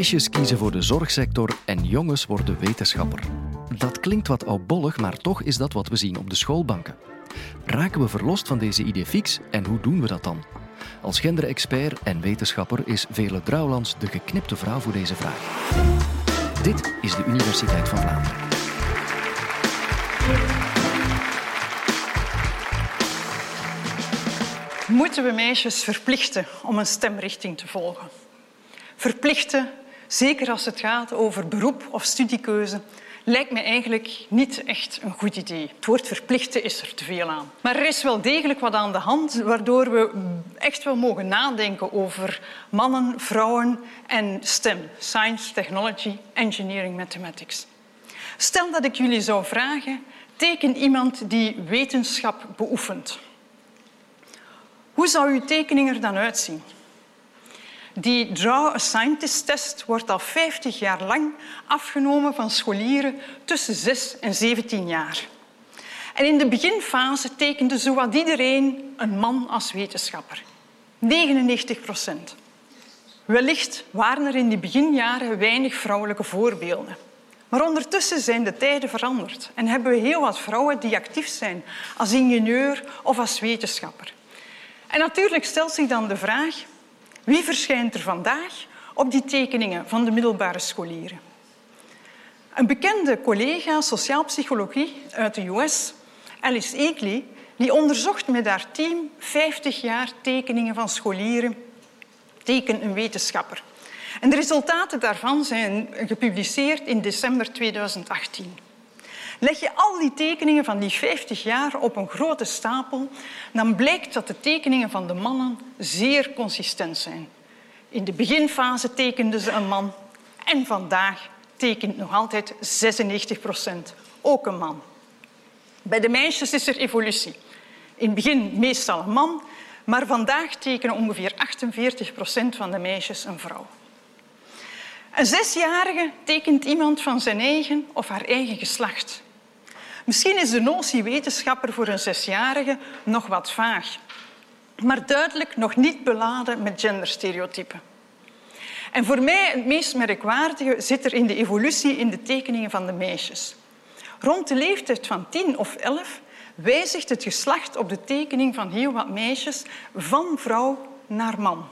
Meisjes kiezen voor de zorgsector en jongens worden wetenschapper. Dat klinkt wat oudbollig, maar toch is dat wat we zien op de schoolbanken. Raken we verlost van deze idee fix en hoe doen we dat dan? Als genderexpert en wetenschapper is Vele Drouwlands de geknipte vrouw voor deze vraag. Dit is de Universiteit van Vlaanderen. Moeten we meisjes verplichten om een stemrichting te volgen? Verplichten, zeker als het gaat over beroep of studiekeuze, lijkt me eigenlijk niet echt een goed idee. Het woord verplichten is er te veel aan. Maar er is wel degelijk wat aan de hand waardoor we echt wel mogen nadenken over mannen, vrouwen en STEM. Science, Technology, Engineering, Mathematics. Stel dat ik jullie zou vragen, teken iemand die wetenschap beoefent. Hoe zou uw tekening er dan uitzien? Die Draw a Scientist-test wordt al 50 jaar lang afgenomen van scholieren tussen 6 en 17 jaar. En in de beginfase tekende zowat iedereen een man als wetenschapper. 99 procent. Wellicht waren er in die beginjaren weinig vrouwelijke voorbeelden. Maar ondertussen zijn de tijden veranderd en hebben we heel wat vrouwen die actief zijn als ingenieur of als wetenschapper. En natuurlijk stelt zich dan de vraag wie verschijnt er vandaag op die tekeningen van de middelbare scholieren? Een bekende collega sociaal psychologie uit de US, Alice Eakley, die onderzocht met haar team 50 jaar tekeningen van scholieren, teken een wetenschapper. En de resultaten daarvan zijn gepubliceerd in december 2018. Leg je al die tekeningen van die 50 jaar op een grote stapel, dan blijkt dat de tekeningen van de mannen zeer consistent zijn. In de beginfase tekenden ze een man en vandaag tekent nog altijd 96 procent ook een man. Bij de meisjes is er evolutie. In het begin meestal een man, maar vandaag tekenen ongeveer 48 procent van de meisjes een vrouw. Een zesjarige tekent iemand van zijn eigen of haar eigen geslacht. Misschien is de notie wetenschapper voor een zesjarige nog wat vaag, maar duidelijk nog niet beladen met genderstereotypen. En voor mij het meest merkwaardige zit er in de evolutie in de tekeningen van de meisjes. Rond de leeftijd van tien of elf wijzigt het geslacht op de tekening van heel wat meisjes van vrouw naar man.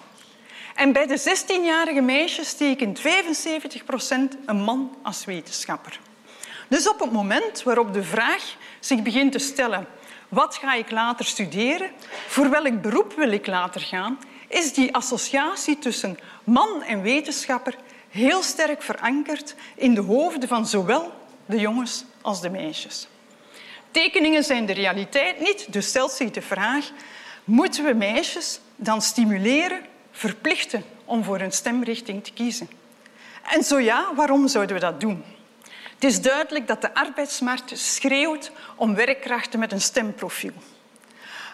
En bij de 16-jarige meisjes tekent 75 procent een man als wetenschapper. Dus op het moment waarop de vraag zich begint te stellen wat ga ik later studeren, voor welk beroep wil ik later gaan, is die associatie tussen man en wetenschapper heel sterk verankerd in de hoofden van zowel de jongens als de meisjes. Tekeningen zijn de realiteit niet, dus stelt zich de vraag moeten we meisjes dan stimuleren, verplichten om voor een stemrichting te kiezen? En zo ja, waarom zouden we dat doen? Het is duidelijk dat de arbeidsmarkt schreeuwt om werkkrachten met een stemprofiel.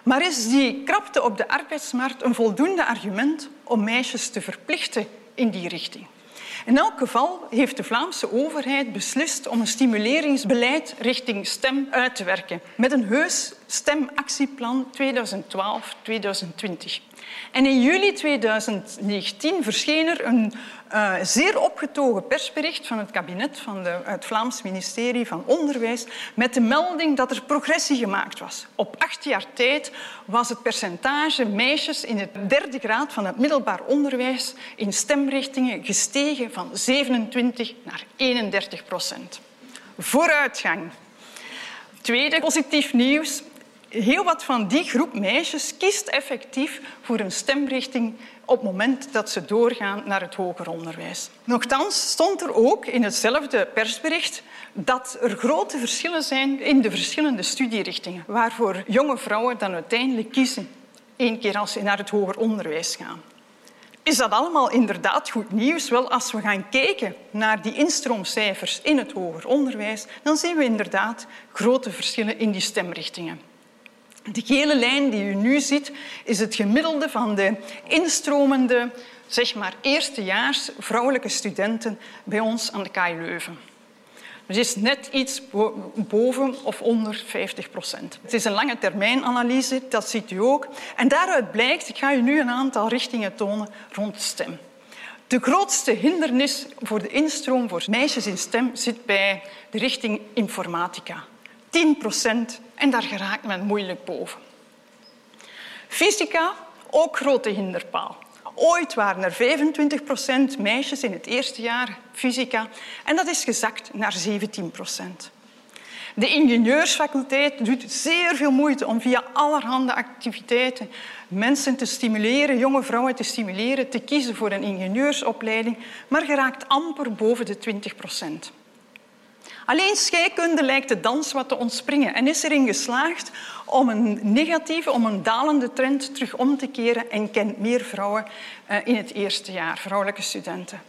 Maar is die krapte op de arbeidsmarkt een voldoende argument om meisjes te verplichten in die richting? In elk geval heeft de Vlaamse overheid beslist om een stimuleringsbeleid richting STEM uit te werken met een heus STEM-actieplan 2012-2020. En in juli 2019 verscheen er een uh, zeer opgetogen persbericht van het kabinet van de, het Vlaams ministerie van Onderwijs met de melding dat er progressie gemaakt was. Op acht jaar tijd was het percentage meisjes in de derde graad van het middelbaar onderwijs in stemrichtingen gestegen van 27 naar 31 procent. Vooruitgang. Tweede positief nieuws heel wat van die groep meisjes kiest effectief voor een stemrichting op het moment dat ze doorgaan naar het hoger onderwijs. Nochtans stond er ook in hetzelfde persbericht dat er grote verschillen zijn in de verschillende studierichtingen, waarvoor jonge vrouwen dan uiteindelijk kiezen, één keer als ze naar het hoger onderwijs gaan. Is dat allemaal inderdaad goed nieuws? Wel, als we gaan kijken naar die instroomcijfers in het hoger onderwijs, dan zien we inderdaad grote verschillen in die stemrichtingen. De gele lijn die u nu ziet, is het gemiddelde van de instromende, zeg maar eerstejaars vrouwelijke studenten bij ons aan de KU Leuven. Het is net iets boven of onder 50 procent. Het is een lange termijnanalyse, dat ziet u ook. En daaruit blijkt, ik ga u nu een aantal richtingen tonen rond stem. De grootste hindernis voor de instroom voor meisjes in STEM zit bij de richting informatica. 10 procent en daar geraakt men moeilijk boven. Fysica, ook grote hinderpaal. Ooit waren er 25 procent meisjes in het eerste jaar fysica en dat is gezakt naar 17 procent. De ingenieursfaculteit doet zeer veel moeite om via allerhande activiteiten mensen te stimuleren, jonge vrouwen te stimuleren, te kiezen voor een ingenieursopleiding, maar geraakt amper boven de 20 procent. Alleen scheikunde lijkt de dans wat te ontspringen en is erin geslaagd om een negatieve, om een dalende trend terug om te keren en kent meer vrouwen eh, in het eerste jaar, vrouwelijke studenten.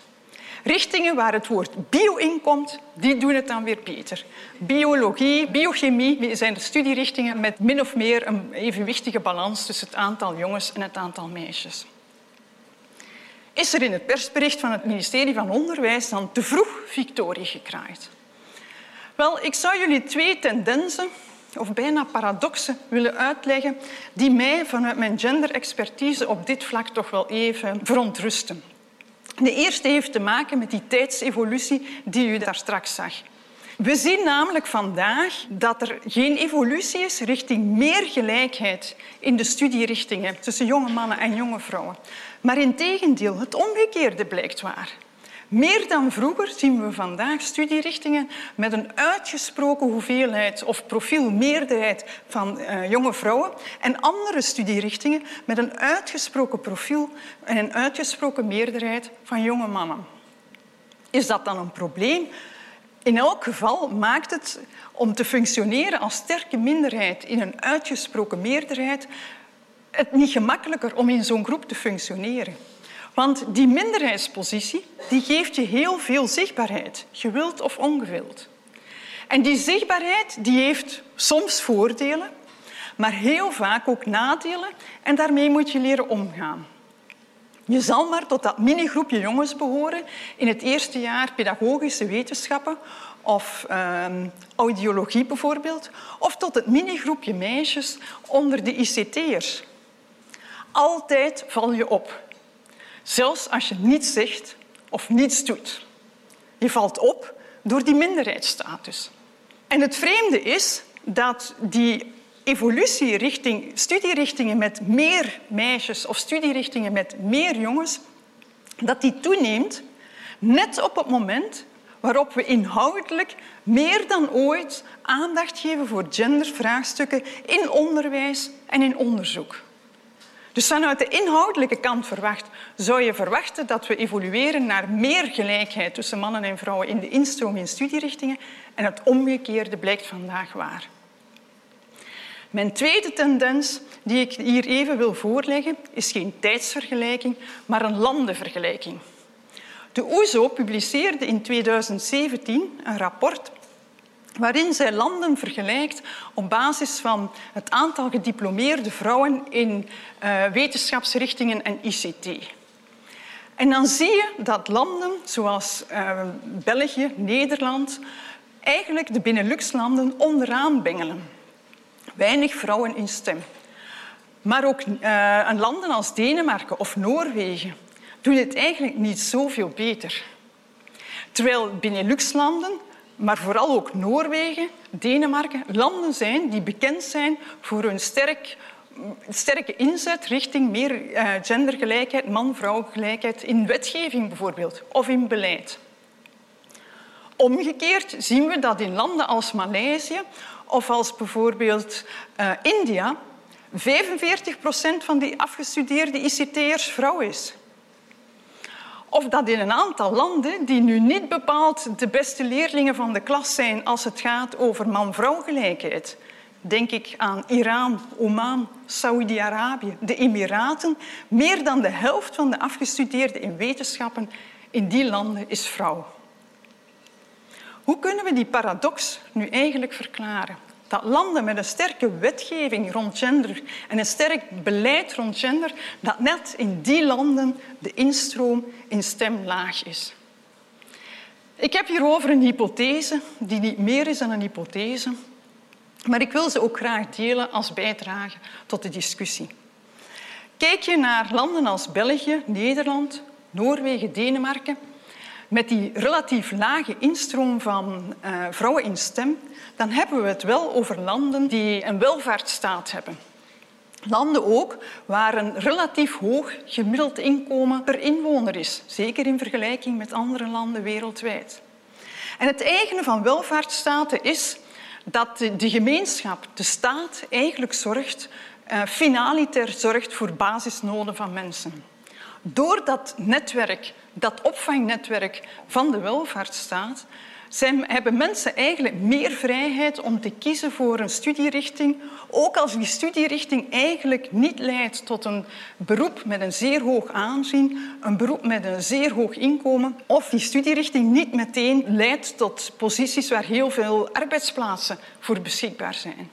Richtingen waar het woord bio in komt, die doen het dan weer beter. Biologie, biochemie zijn de studierichtingen met min of meer een evenwichtige balans tussen het aantal jongens en het aantal meisjes. Is er in het persbericht van het ministerie van Onderwijs dan te vroeg victorie gekraaid? Wel, ik zou jullie twee tendensen of bijna paradoxen willen uitleggen die mij vanuit mijn genderexpertise op dit vlak toch wel even verontrusten. De eerste heeft te maken met die tijdsevolutie die u daar straks zag. We zien namelijk vandaag dat er geen evolutie is richting meer gelijkheid in de studierichtingen tussen jonge mannen en jonge vrouwen. Maar in tegendeel, het omgekeerde blijkt waar. Meer dan vroeger zien we vandaag studierichtingen met een uitgesproken hoeveelheid of profielmeerderheid van uh, jonge vrouwen en andere studierichtingen met een uitgesproken profiel en een uitgesproken meerderheid van jonge mannen. Is dat dan een probleem? In elk geval maakt het om te functioneren als sterke minderheid in een uitgesproken meerderheid het niet gemakkelijker om in zo'n groep te functioneren. Want die minderheidspositie die geeft je heel veel zichtbaarheid, gewild of ongewild. En die zichtbaarheid die heeft soms voordelen, maar heel vaak ook nadelen en daarmee moet je leren omgaan. Je zal maar tot dat minigroepje jongens behoren in het eerste jaar pedagogische wetenschappen of uh, audiologie bijvoorbeeld, of tot het minigroepje meisjes onder de ICT'ers. Altijd val je op. Zelfs als je niets zegt of niets doet. Je valt op door die minderheidsstatus. En het vreemde is dat die evolutie richting studierichtingen met meer meisjes of studierichtingen met meer jongens, dat die toeneemt net op het moment waarop we inhoudelijk meer dan ooit aandacht geven voor gendervraagstukken in onderwijs en in onderzoek. Dus vanuit de inhoudelijke kant verwacht, zou je verwachten dat we evolueren naar meer gelijkheid tussen mannen en vrouwen in de instroom in studierichtingen. En het omgekeerde blijkt vandaag waar. Mijn tweede tendens die ik hier even wil voorleggen is geen tijdsvergelijking, maar een landenvergelijking. De OESO publiceerde in 2017 een rapport waarin zij landen vergelijkt op basis van het aantal gediplomeerde vrouwen in uh, wetenschapsrichtingen en ICT. En dan zie je dat landen zoals uh, België, Nederland, eigenlijk de Benelux-landen onderaan bengelen. Weinig vrouwen in stem. Maar ook uh, landen als Denemarken of Noorwegen doen het eigenlijk niet zoveel beter. Terwijl Benelux-landen maar vooral ook Noorwegen, Denemarken, landen zijn die bekend zijn voor hun sterk, sterke inzet richting meer uh, gendergelijkheid, man-vrouw gelijkheid in wetgeving bijvoorbeeld of in beleid. Omgekeerd zien we dat in landen als Maleisië of als bijvoorbeeld uh, India 45 procent van die afgestudeerde ICT'ers vrouw is. Of dat in een aantal landen, die nu niet bepaald de beste leerlingen van de klas zijn als het gaat over man-vrouw gelijkheid. Denk ik aan Iran, Oman, Saoedi-Arabië, de Emiraten. Meer dan de helft van de afgestudeerden in wetenschappen in die landen is vrouw. Hoe kunnen we die paradox nu eigenlijk verklaren? Dat landen met een sterke wetgeving rond gender en een sterk beleid rond gender, dat net in die landen de instroom in stem laag is. Ik heb hierover een hypothese die niet meer is dan een hypothese, maar ik wil ze ook graag delen als bijdrage tot de discussie. Kijk je naar landen als België, Nederland, Noorwegen, Denemarken, met die relatief lage instroom van uh, vrouwen in stem, dan hebben we het wel over landen die een welvaartsstaat hebben. Landen ook waar een relatief hoog gemiddeld inkomen per inwoner is, zeker in vergelijking met andere landen wereldwijd. En het eigene van welvaartsstaten is dat de gemeenschap, de staat, eigenlijk zorgt, uh, finaliter zorgt voor basisnoden van mensen. Door dat netwerk, dat opvangnetwerk van de welvaartsstaat, zijn, hebben mensen eigenlijk meer vrijheid om te kiezen voor een studierichting, ook als die studierichting eigenlijk niet leidt tot een beroep met een zeer hoog aanzien, een beroep met een zeer hoog inkomen, of die studierichting niet meteen leidt tot posities waar heel veel arbeidsplaatsen voor beschikbaar zijn.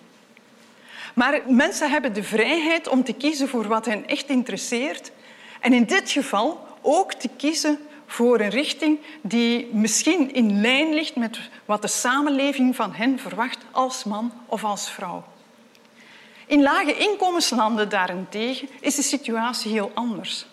Maar mensen hebben de vrijheid om te kiezen voor wat hen echt interesseert en in dit geval ook te kiezen voor een richting die misschien in lijn ligt met wat de samenleving van hen verwacht als man of als vrouw. In lage inkomenslanden daarentegen is de situatie heel anders.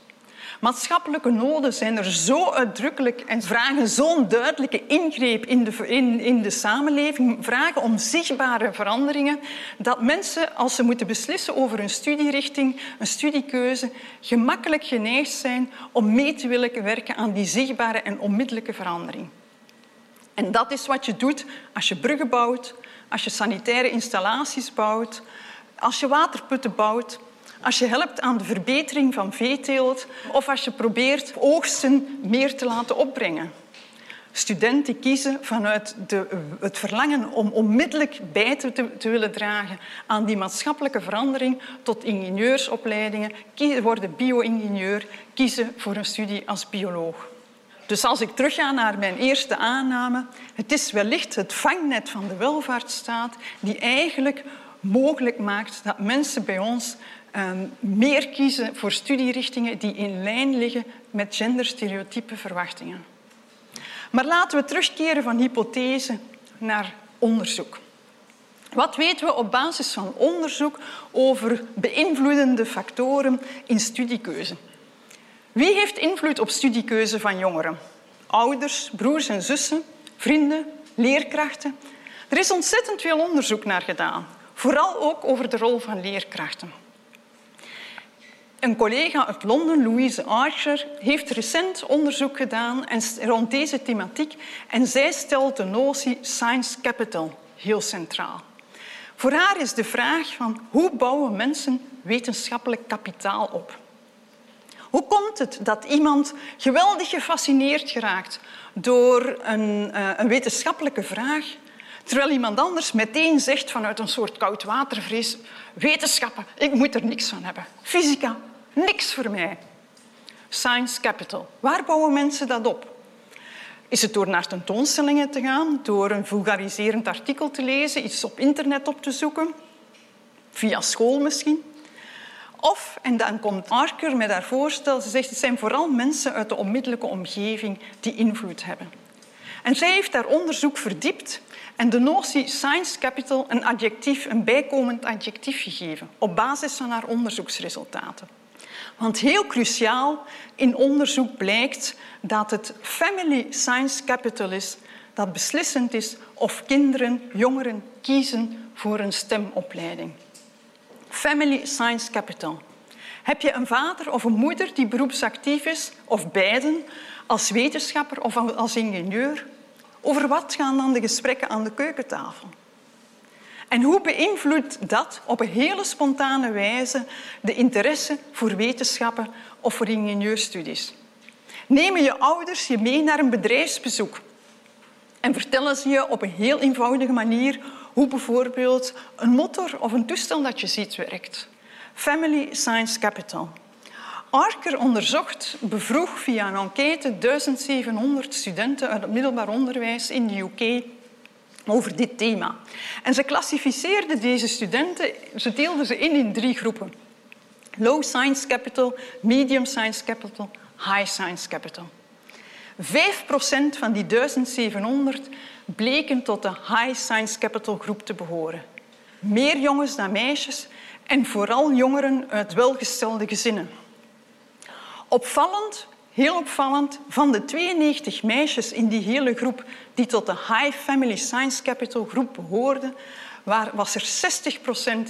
Maatschappelijke noden zijn er zo uitdrukkelijk en vragen zo'n duidelijke ingreep in de, in, de samenleving, vragen om zichtbare veranderingen, dat mensen, als ze moeten beslissen over een studierichting, een studiekeuze, gemakkelijk geneigd zijn om mee te willen werken aan die zichtbare en onmiddellijke verandering. En dat is wat je doet als je bruggen bouwt, als je sanitaire installaties bouwt, als je waterputten bouwt, als je helpt aan de verbetering van veeteelt of als je probeert oogsten meer te laten opbrengen. Studenten kiezen vanuit de, het verlangen om onmiddellijk bij te, willen dragen aan die maatschappelijke verandering tot ingenieursopleidingen, worden bio-ingenieur, kiezen voor een studie als bioloog. Dus als ik terugga naar mijn eerste aanname, het is wellicht het vangnet van de welvaartsstaat die eigenlijk mogelijk maakt dat mensen bij ons meer kiezen voor studierichtingen die in lijn liggen met genderstereotype verwachtingen. Maar laten we terugkeren van hypothese naar onderzoek. Wat weten we op basis van onderzoek over beïnvloedende factoren in studiekeuze? Wie heeft invloed op studiekeuze van jongeren? Ouders, broers en zussen, vrienden, leerkrachten. Er is ontzettend veel onderzoek naar gedaan, vooral ook over de rol van leerkrachten. Een collega uit Londen, Louise Archer, heeft recent onderzoek gedaan rond deze thematiek en zij stelt de notie science capital heel centraal. Voor haar is de vraag van hoe bouwen mensen wetenschappelijk kapitaal op? Hoe komt het dat iemand geweldig gefascineerd geraakt door een, uh, een wetenschappelijke vraag, terwijl iemand anders meteen zegt vanuit een soort koudwatervrees wetenschappen, ik moet er niks van hebben. Fysica, Niks voor mij. Science Capital. Waar bouwen mensen dat op? Is het door naar tentoonstellingen te gaan, door een vulgariserend artikel te lezen, iets op internet op te zoeken, via school misschien? Of, en dan komt Arker met haar voorstel, ze zegt het zijn vooral mensen uit de onmiddellijke omgeving die invloed hebben. En zij heeft daar onderzoek verdiept en de notie science capital een adjectief, een bijkomend adjectief gegeven op basis van haar onderzoeksresultaten. Want heel cruciaal in onderzoek blijkt dat het family science capital is dat beslissend is of kinderen, jongeren kiezen voor een stemopleiding. Family science capital. Heb je een vader of een moeder die beroepsactief is, of beiden, als wetenschapper of als ingenieur? Over wat gaan dan de gesprekken aan de keukentafel? En hoe beïnvloedt dat op een hele spontane wijze de interesse voor wetenschappen of voor ingenieurstudies? Nemen je ouders je mee naar een bedrijfsbezoek en vertellen ze je op een heel eenvoudige manier hoe bijvoorbeeld een motor of een toestel dat je ziet werkt. Family Science Capital. Arker onderzocht, bevroeg via een enquête 1700 studenten uit het middelbaar onderwijs in de UK over dit thema. En ze klassificeerden deze studenten, ze deelden ze in in drie groepen. Low Science Capital, Medium Science Capital, High Science Capital. 5% van die 1700 bleken tot de High Science Capital groep te behoren. Meer jongens dan meisjes en vooral jongeren uit welgestelde gezinnen. Opvallend heel opvallend, van de 92 meisjes in die hele groep die tot de High Family Science Capital groep behoorden, was er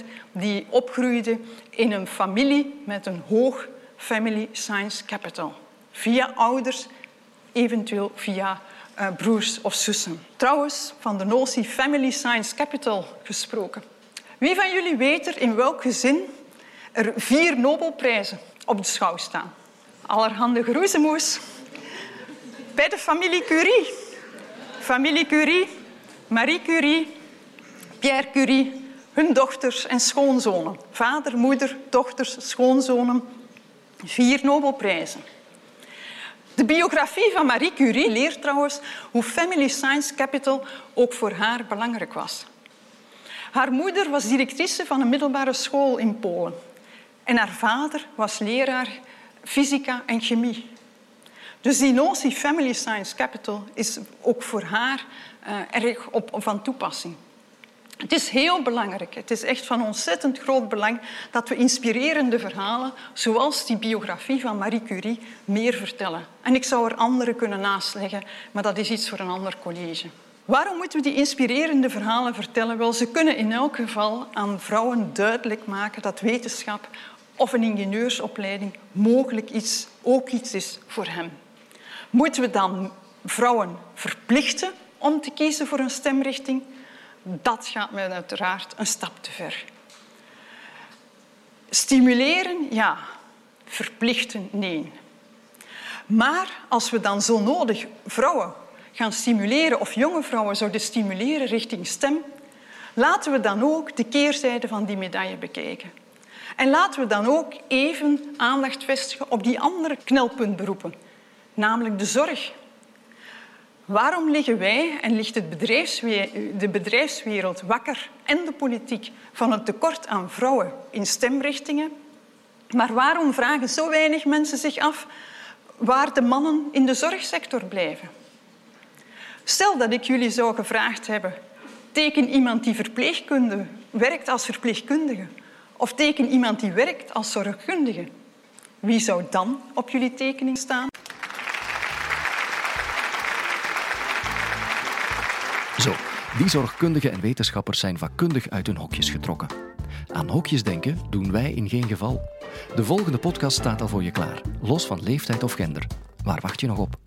60% die opgroeide in een familie met een hoog Family Science Capital. Via ouders, eventueel via uh, broers of zussen. Trouwens, van de notie Family Science Capital gesproken. Wie van jullie weet er in welk gezin er vier Nobelprijzen op de schouw staan? Allerhande groezemoes. Bij de familie Curie. Familie Curie, Marie Curie, Pierre Curie, hun dochters en schoonzonen. Vader, moeder, dochters, schoonzonen. Vier Nobelprijzen. De biografie van Marie Curie leert trouwens hoe Family Science Capital ook voor haar belangrijk was. Haar moeder was directrice van een middelbare school in Polen. En haar vader was leraar fysica en chemie. Dus die notie Family Science Capital is ook voor haar uh, erg op, van toepassing. Het is heel belangrijk, het is echt van ontzettend groot belang dat we inspirerende verhalen, zoals die biografie van Marie Curie, meer vertellen. En ik zou er andere kunnen naastleggen, maar dat is iets voor een ander college. Waarom moeten we die inspirerende verhalen vertellen? Wel, ze kunnen in elk geval aan vrouwen duidelijk maken dat wetenschap of een ingenieursopleiding mogelijk iets, ook iets is voor hem. Moeten we dan vrouwen verplichten om te kiezen voor een stemrichting? Dat gaat mij uiteraard een stap te ver. Stimuleren, ja. Verplichten, nee. Maar als we dan zo nodig vrouwen gaan stimuleren of jonge vrouwen zouden stimuleren richting stem, laten we dan ook de keerzijde van die medaille bekijken. En laten we dan ook even aandacht vestigen op die andere knelpuntberoepen, namelijk de zorg. Waarom liggen wij en ligt het de bedrijfswereld wakker en de politiek van het tekort aan vrouwen in stemrichtingen? Maar waarom vragen zo weinig mensen zich af waar de mannen in de zorgsector blijven? Stel dat ik jullie zou gevraagd hebben, teken iemand die verpleegkunde werkt als verpleegkundige of teken iemand die werkt als zorgkundige. Wie zou dan op jullie tekening staan? Zo, die zorgkundigen en wetenschappers zijn vakkundig uit hun hokjes getrokken. Aan hokjes denken doen wij in geen geval. De volgende podcast staat al voor je klaar, los van leeftijd of gender. Waar wacht je nog op?